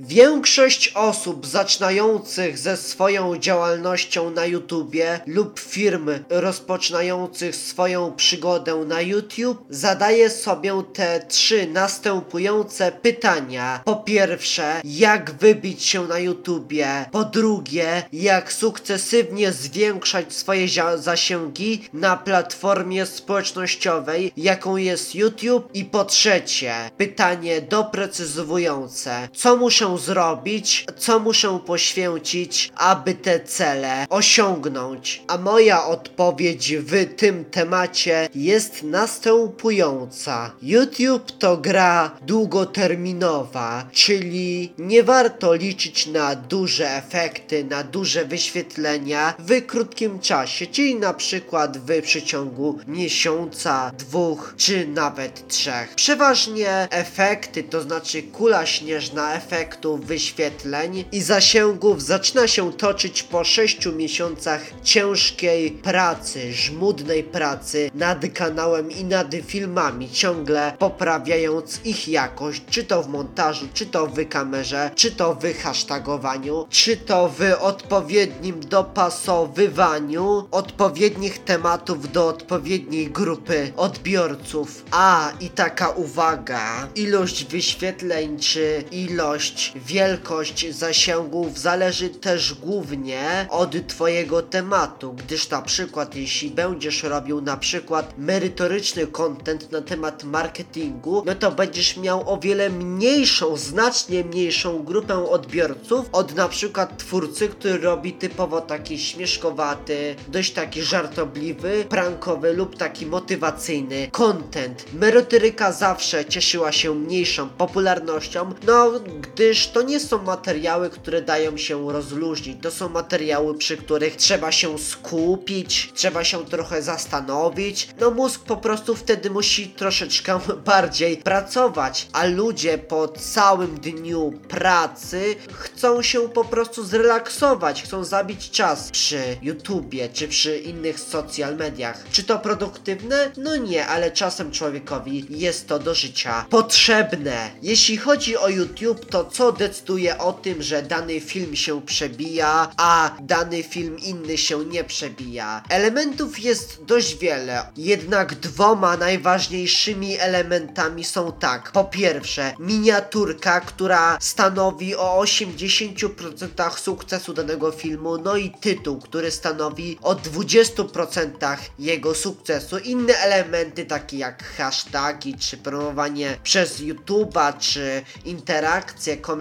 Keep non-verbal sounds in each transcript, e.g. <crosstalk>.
Większość osób zaczynających ze swoją działalnością na YouTubie lub firm rozpoczynających swoją przygodę na YouTube zadaje sobie te trzy następujące pytania. Po pierwsze, jak wybić się na YouTubie? Po drugie, jak sukcesywnie zwiększać swoje zasięgi na platformie społecznościowej, jaką jest YouTube? I po trzecie, pytanie doprecyzowujące. Co muszę zrobić? Co muszę poświęcić, aby te cele osiągnąć? A moja odpowiedź w tym temacie jest następująca. YouTube to gra długoterminowa, czyli nie warto liczyć na duże efekty, na duże wyświetlenia w krótkim czasie, czyli na przykład w przeciągu miesiąca, dwóch czy nawet trzech. Przeważnie efekty, to znaczy kula śnieżna efektów wyświetleń i zasięgów zaczyna się toczyć po 6 miesiącach ciężkiej pracy, żmudnej pracy nad kanałem i nad filmami, ciągle poprawiając ich jakość, czy to w montażu, czy to w kamerze, czy to w hashtagowaniu, czy to w odpowiednim dopasowywaniu odpowiednich tematów do odpowiedniej grupy odbiorców. A i taka uwaga, ilość wyświetleń czy ilość, wielkość zasięgów zależy też głównie od twojego tematu, gdyż na przykład jeśli będziesz robił na przykład merytoryczny content na temat marketingu, no to będziesz miał o wiele mniejszą, znacznie mniejszą grupę odbiorców od na przykład twórcy, który robi typowo taki śmieszkowaty, dość taki żartobliwy, prankowy lub taki motywacyjny content. Merytoryka zawsze cieszyła się mniejszą popularnością, no gdyż to nie są materiały, które dają się rozluźnić. To są materiały, przy których trzeba się skupić, trzeba się trochę zastanowić. No mózg po prostu wtedy musi troszeczkę <laughs> bardziej pracować, a ludzie po całym dniu pracy chcą się po prostu zrelaksować, chcą zabić czas przy YouTubie czy przy innych social mediach. Czy to produktywne? No nie, ale czasem człowiekowi jest to do życia potrzebne. Jeśli chodzi o YouTube, to co decyduje o tym, że dany film się przebija, a dany film inny się nie przebija? Elementów jest dość wiele, jednak dwoma najważniejszymi elementami są tak. Po pierwsze, miniaturka, która stanowi o 80% sukcesu danego filmu, no i tytuł, który stanowi o 20% jego sukcesu. Inne elementy, takie jak hasztagi, czy promowanie przez YouTube'a, czy interakcje, komentarze,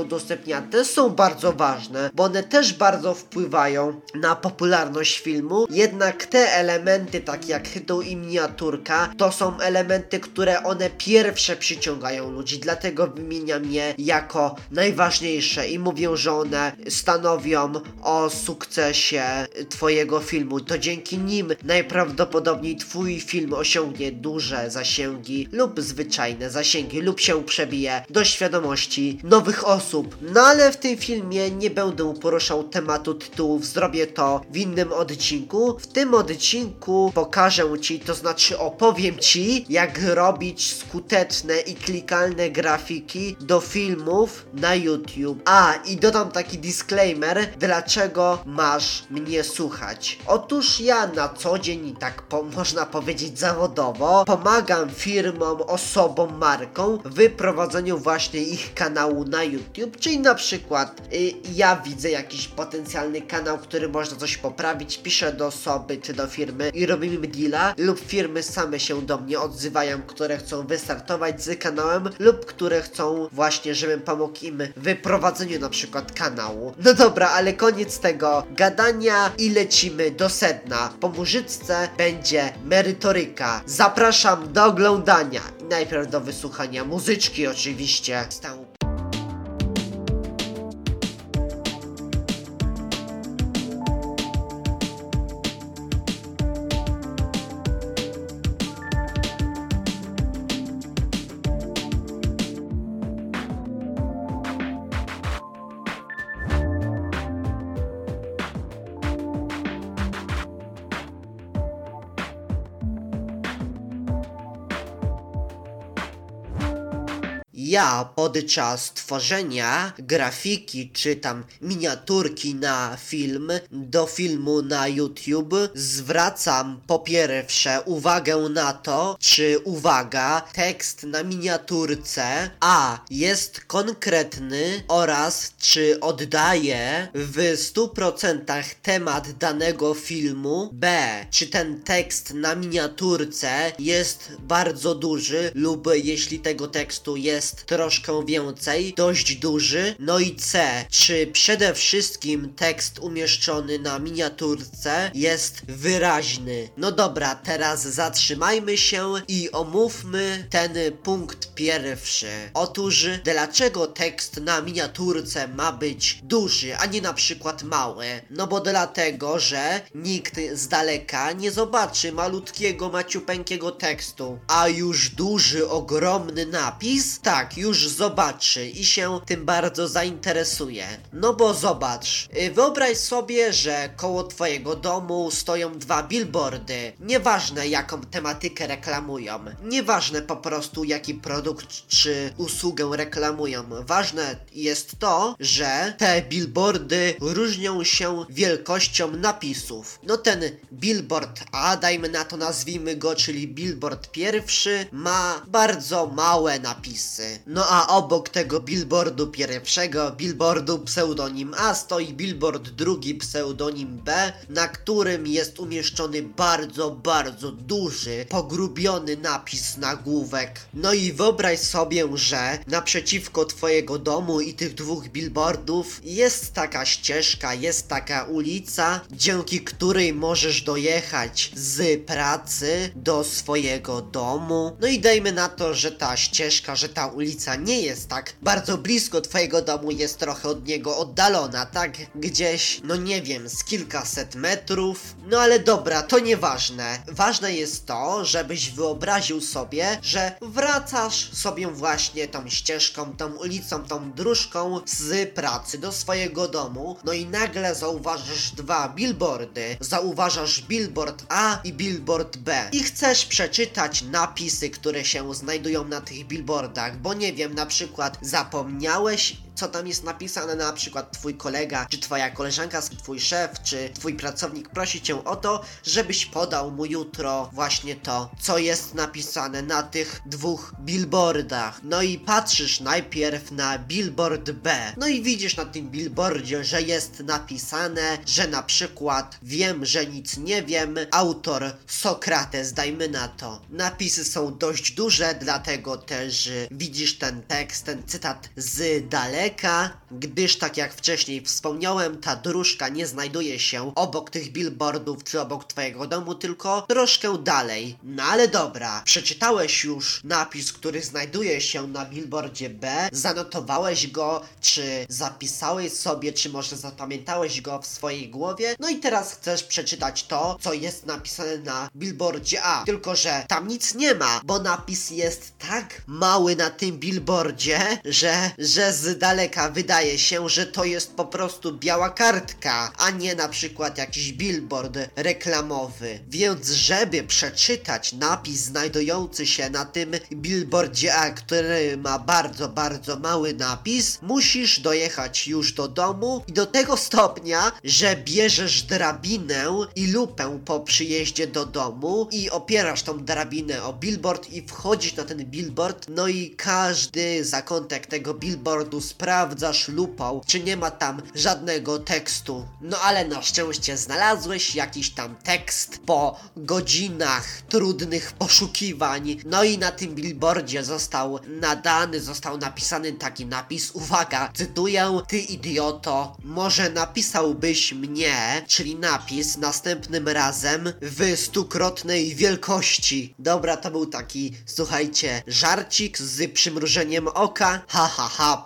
udostępniania, te są bardzo ważne, bo one też bardzo wpływają na popularność filmu. Jednak te elementy, takie jak tytuł i miniaturka, to są elementy, które one pierwsze przyciągają ludzi, dlatego wymieniam je jako najważniejsze i mówię, że one stanowią o sukcesie Twojego filmu. To dzięki nim najprawdopodobniej Twój film osiągnie duże zasięgi lub zwyczajne zasięgi lub się przebije do świadomości nowych osób. No ale w tym filmie nie będę poruszał tematu tytułów, zrobię to w innym odcinku. W tym odcinku pokażę Ci, to znaczy opowiem Ci, jak robić skuteczne i klikalne grafiki do filmów na YouTube. A, i dodam taki disclaimer, dlaczego masz mnie słuchać. Otóż ja na co dzień, tak po, można powiedzieć zawodowo, pomagam firmom, osobom, markom w prowadzeniu właśnie ich kanału na YouTube, czyli na przykład y, ja widzę jakiś potencjalny kanał, który można coś poprawić, piszę do osoby czy do firmy i robimy deala, lub firmy same się do mnie odzywają, które chcą wystartować z kanałem lub które chcą właśnie, żebym pomógł im w prowadzeniu na przykład kanału. No dobra, ale koniec tego gadania i lecimy do sedna. Po murzycce będzie merytoryka. Zapraszam do oglądania najpierw do wysłuchania muzyczki oczywiście. Stał ja podczas tworzenia grafiki czy tam miniaturki na film, do filmu na YouTube, zwracam po pierwsze uwagę na to, czy uwaga, tekst na miniaturce A jest konkretny oraz czy oddaje w 100% temat danego filmu, B czy ten tekst na miniaturce jest bardzo duży lub jeśli tego tekstu jest troszkę więcej, dość duży, no i C czy przede wszystkim tekst umieszczony na miniaturce jest wyraźny. No dobra, teraz zatrzymajmy się i omówmy ten punkt pierwszy. Otóż, dlaczego tekst na miniaturce ma być duży, a nie na przykład mały? No bo dlatego, że nikt z daleka nie zobaczy malutkiego, maciupeńkiego tekstu, a już duży, ogromny napis, tak, już zobaczy i się tym bardzo zainteresuje. No bo zobacz, y, wyobraź sobie, że koło twojego domu stoją dwa billboardy. Nieważne jaką tematykę reklamują, nieważne po prostu jaki produkt czy usługę reklamują. Ważne jest to, że te billboardy różnią się wielkością napisów. No ten billboard A, dajmy na to nazwijmy go, czyli billboard pierwszy, ma bardzo małe napisy. No a obok tego billboardu pierwszego, billboardu pseudonim A, stoi billboard drugi, pseudonim B, na którym jest umieszczony bardzo, bardzo duży, pogrubiony napis nagłówek. No i wyobraź sobie, że naprzeciwko twojego domu i tych dwóch billboardów jest taka ścieżka, jest taka ulica, dzięki której możesz dojechać z pracy do swojego domu. No i dajmy na to, że ta ścieżka, że ta ulica nie jest tak bardzo blisko twojego domu, jest trochę od niego oddalona, tak gdzieś, no nie wiem, z kilkaset metrów. No ale dobra, to nieważne. Ważne jest to, żebyś wyobraził sobie, że wracasz sobie właśnie tą ścieżką, tą ulicą, tą dróżką z pracy do swojego domu, no i nagle zauważysz dwa billboardy. Zauważasz billboard A i billboard B. I chcesz przeczytać napisy, które się znajdują na tych billboardach, bo nie wiem, na przykład zapomniałeś co tam jest napisane, na przykład twój kolega, czy twoja koleżanka, twój szef, czy twój pracownik prosi cię o to, żebyś podał mu jutro właśnie to, co jest napisane na tych dwóch billboardach. No i patrzysz najpierw na billboard B. No i widzisz na tym billboardzie, że jest napisane, że na przykład wiem, że nic nie wiem, autor Sokrates, dajmy na to. Napisy są dość duże, dlatego też y, widzisz ten tekst, ten cytat z daleka, gdyż tak jak wcześniej wspomniałem, ta dróżka nie znajduje się obok tych billboardów czy obok twojego domu, tylko troszkę dalej. No ale dobra, przeczytałeś już napis, który znajduje się na billboardzie B, zanotowałeś go, czy zapisałeś sobie, czy może zapamiętałeś go w swojej głowie, no i teraz chcesz przeczytać to, co jest napisane na billboardzie A. Tylko, że tam nic nie ma, bo napis jest tak mały na tym billboardzie, że, że z daleka wydaje się, że to jest po prostu biała kartka, a nie na przykład jakiś billboard reklamowy. Więc żeby przeczytać napis znajdujący się na tym billboardzie A, który ma bardzo, bardzo mały napis, musisz dojechać już do domu i do tego stopnia, że bierzesz drabinę i lupę po przyjeździe do domu i opierasz tą drabinę o billboard i wchodzisz na ten billboard, no i każdy zakątek tego billboardu sprawdzasz lupą, czy nie ma tam żadnego tekstu. No ale na szczęście znalazłeś jakiś tam tekst po godzinach trudnych poszukiwań. No i na tym billboardzie został nadany, został napisany taki napis. Uwaga, cytuję: Ty idioto, może napisałbyś mnie, czyli napis następnym razem w stukrotnej wielkości. Dobra, to był taki, słuchajcie, żarcik z przymrużeniem oka. Ha, ha, ha,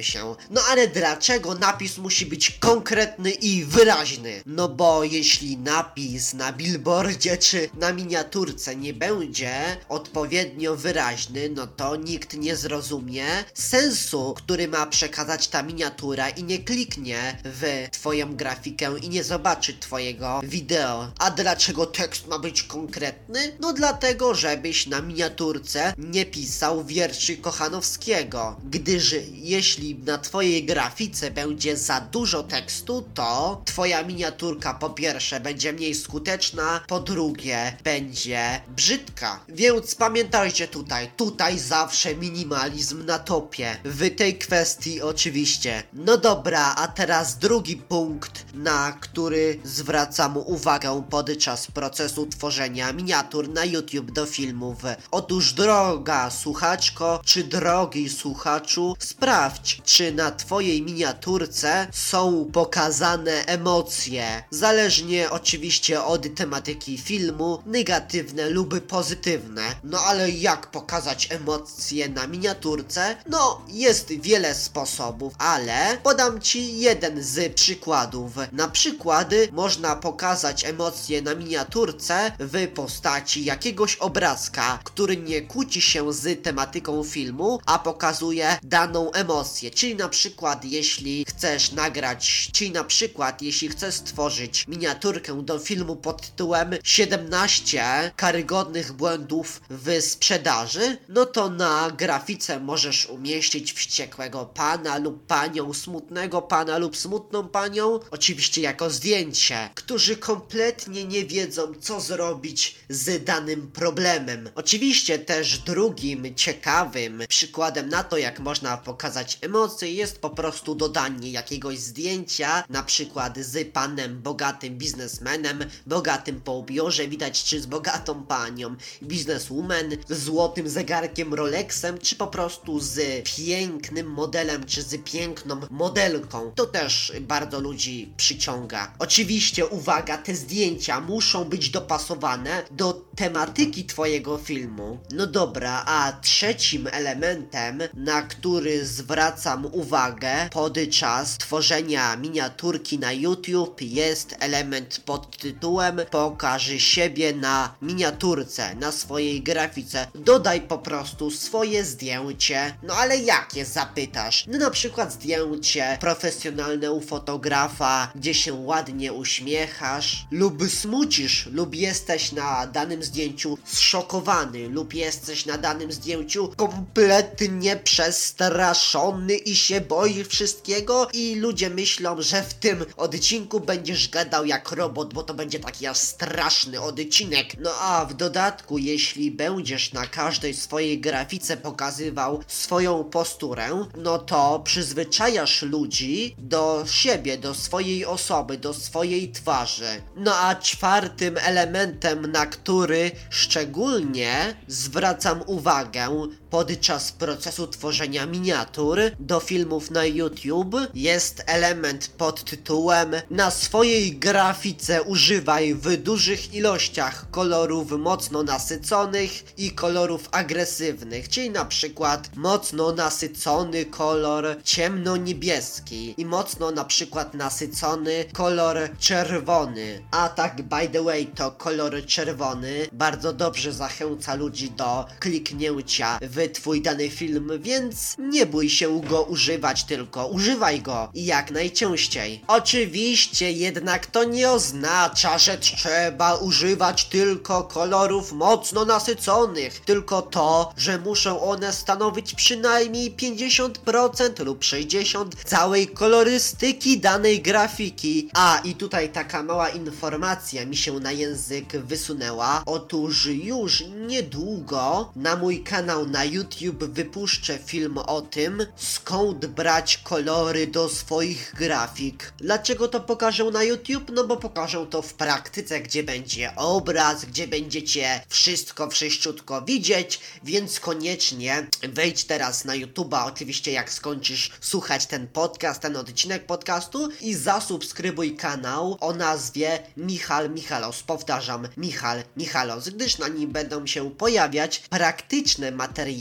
się. No ale dlaczego napis musi być konkretny i wyraźny? No bo jeśli napis na billboardzie czy na miniaturce nie będzie odpowiednio wyraźny, no to nikt nie zrozumie sensu, który ma przekazać ta miniatura i nie kliknie w twoją grafikę i nie zobaczy twojego wideo. A dlaczego tekst ma być konkretny? No dlatego, żebyś na miniaturce nie pisał wierszy Kochanowskiego. Gdyż jeśli na twojej grafice będzie za dużo tekstu, to twoja miniaturka po pierwsze będzie mniej skuteczna, po drugie będzie brzydka. Więc pamiętajcie tutaj, tutaj zawsze minimalizm na topie. W tej kwestii oczywiście. No dobra, a teraz drugi punkt, na który zwracam uwagę podczas procesu tworzenia miniatur na YouTube do filmów. Otóż droga słuchaczko, czy drogi słuchaczu, sprawdź, czy na twojej miniaturce są pokazane emocje. Zależnie oczywiście od tematyki filmu, negatywne lub pozytywne. No ale jak pokazać emocje na miniaturce? No, jest wiele sposobów, ale podam ci jeden z przykładów. Na przykład można pokazać emocje na miniaturce w postaci jakiegoś obrazka, który nie kłóci się z tematyką filmu, a pokazuje daną emocję. Czyli na przykład jeśli chcesz nagrać, czyli na przykład jeśli chcesz stworzyć miniaturkę do filmu pod tytułem 17 karygodnych błędów w sprzedaży, no to na grafice możesz umieścić wściekłego pana lub panią, smutnego pana lub smutną panią, oczywiście jako zdjęcie, którzy kompletnie nie wiedzą co zrobić z danym problemem. Oczywiście też drugim ciekawym przykładem na to jak można pokazać emocje jest po prostu dodanie jakiegoś zdjęcia, na przykład z panem bogatym biznesmenem, bogatym po ubiorze, widać czy z bogatą panią, bizneswoman, z złotym zegarkiem Rolexem, czy po prostu z pięknym modelem, czy z piękną modelką. To też bardzo ludzi przyciąga. Oczywiście, uwaga, te zdjęcia muszą być dopasowane do tematyki twojego filmu. No dobra, a trzecim elementem, na który zwracam uwagę podczas tworzenia miniaturki na YouTube jest element pod tytułem Pokaż siebie na miniaturce, na swojej grafice. Dodaj po prostu swoje zdjęcie. No ale jakie zapytasz? No na przykład zdjęcie profesjonalne u fotografa, gdzie się ładnie uśmiechasz, lub smucisz, lub jesteś na danym zdjęciu zszokowany, lub jesteś na danym zdjęciu kompletnie przestraszony i się boisz wszystkiego i ludzie myślą, że w tym odcinku będziesz gadał jak robot, bo to będzie taki straszny odcinek. No a w dodatku, jeśli będziesz na każdej swojej grafice pokazywał swoją posturę, no to przyzwyczajasz ludzi do siebie, do swojej osoby, do swojej twarzy. No a czwartym elementem, na który szczególnie zwracam uwagę podczas procesu tworzenia miniatur do filmów na YouTube jest element pod tytułem Na swojej grafice używaj w dużych ilościach kolorów mocno nasyconych i kolorów agresywnych, czyli na przykład mocno nasycony kolor ciemno-niebieski i mocno na przykład nasycony kolor czerwony. A tak by the way to kolor czerwony bardzo dobrze zachęca ludzi do kliknięcia w twój dany film, więc nie bój się go używać, tylko używaj go i jak najczęściej. Oczywiście jednak to nie oznacza, że trzeba używać tylko kolorów mocno nasyconych, tylko to, że muszą one stanowić przynajmniej 50% lub 60% całej kolorystyki danej grafiki. A i tutaj taka mała informacja mi się na język wysunęła. Otóż już niedługo na mój kanał na YouTube wypuszczę film o tym, skąd brać kolory do swoich grafik. Dlaczego to pokażę na YouTube? No bo pokażę to w praktyce, gdzie będzie obraz, gdzie będziecie wszystko wszyściutko widzieć, więc koniecznie wejdź teraz na YouTube'a, oczywiście jak skończysz słuchać ten podcast, ten odcinek podcastu i zasubskrybuj kanał o nazwie Michal Michalos. Powtarzam, Michal Michalos. Gdyż na nim będą się pojawiać praktyczne materiały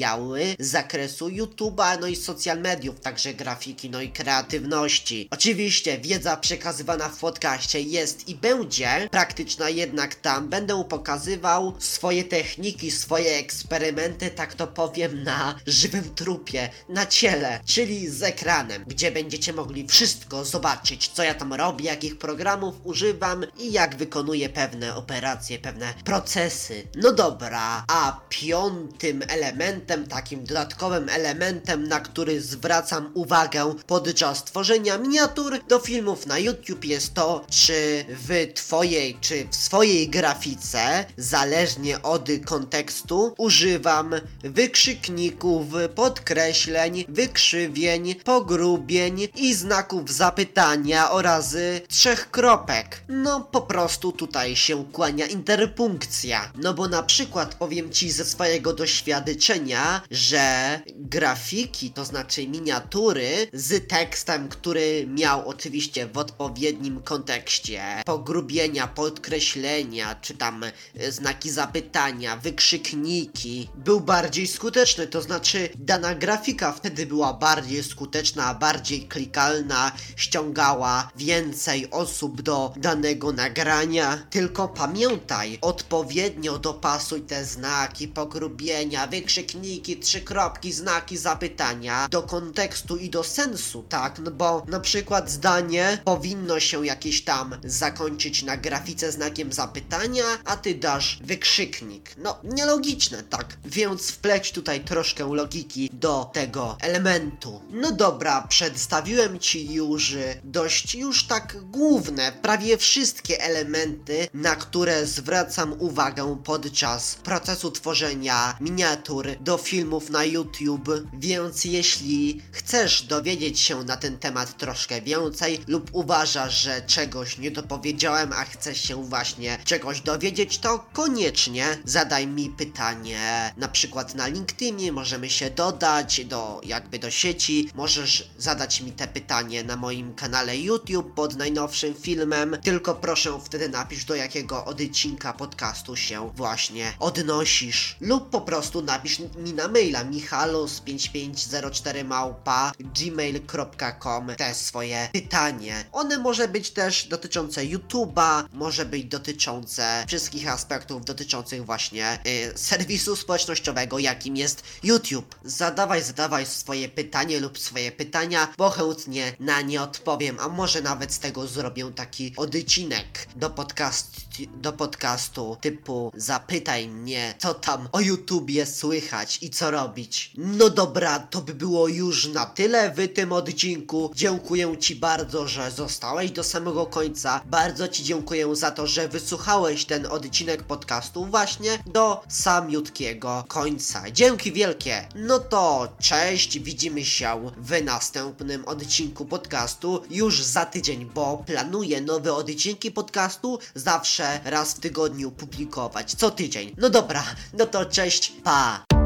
z zakresu YouTube'a, no i social mediów, także grafiki, no i kreatywności. Oczywiście wiedza przekazywana w podcaście jest i będzie praktyczna, jednak tam będę pokazywał swoje techniki, swoje eksperymenty, tak to powiem, na żywym trupie, na ciele, czyli z ekranem, gdzie będziecie mogli wszystko zobaczyć, co ja tam robię, jakich programów używam i jak wykonuję pewne operacje, pewne procesy. No dobra, a piątym elementem, takim dodatkowym elementem, na który zwracam uwagę podczas tworzenia miniatur do filmów na YouTube jest to, czy w twojej, czy w swojej grafice, zależnie od kontekstu, używam wykrzykników, podkreśleń, wykrzywień, pogrubień i znaków zapytania oraz trzech kropek. No po prostu tutaj się kłania interpunkcja. No bo na przykład powiem ci ze swojego doświadczenia, że grafiki, to znaczy miniatury z tekstem, który miał oczywiście w odpowiednim kontekście pogrubienia, podkreślenia, czy tam e, znaki zapytania, wykrzykniki, był bardziej skuteczny, to znaczy dana grafika wtedy była bardziej skuteczna, bardziej klikalna, ściągała więcej osób do danego nagrania. Tylko pamiętaj, odpowiednio dopasuj te znaki, pogrubienia, wykrzykniki, trzy kropki, znaki zapytania do kontekstu i do sensu, tak? No bo na przykład zdanie powinno się jakieś tam zakończyć na grafice znakiem zapytania, a ty dasz wykrzyknik. No, nielogiczne, tak? Więc wpleć tutaj troszkę logiki do tego elementu. No dobra, przedstawiłem ci już dość już tak główne, prawie wszystkie elementy, na które zwracam uwagę podczas procesu tworzenia miniatur do filmów na YouTube, więc jeśli chcesz dowiedzieć się na ten temat troszkę więcej lub uważasz, że czegoś nie dopowiedziałem, a chcesz się właśnie czegoś dowiedzieć, to koniecznie zadaj mi pytanie, na przykład na LinkedInie, możemy się dodać do jakby do sieci, możesz zadać mi te pytanie na moim kanale YouTube pod najnowszym filmem, tylko proszę wtedy napisz do jakiego odcinka podcastu się właśnie odnosisz lub po prostu napisz mi na maila michalus5504 małpa gmail.com te swoje pytanie. One może być też dotyczące YouTube'a, może być dotyczące wszystkich aspektów dotyczących właśnie y, serwisu społecznościowego, jakim jest YouTube. Zadawaj, zadawaj swoje pytanie lub swoje pytania, bo chętnie na nie odpowiem, a może nawet z tego zrobię taki odcinek do podcastu, do podcastu typu zapytaj mnie, co tam o YouTubie słychać i co robić. No dobra, to by było już na tyle w tym odcinku. Dziękuję Ci bardzo, że zostałeś do samego końca. Bardzo Ci dziękuję za to, że wysłuchałeś ten odcinek podcastu właśnie do samiutkiego końca. Dzięki wielkie. No to cześć, widzimy się w następnym odcinku podcastu już za tydzień, bo planuję nowe odcinki podcastu zawsze raz w tygodniu publikować. Co tydzień. No dobra, no to cześć, pa!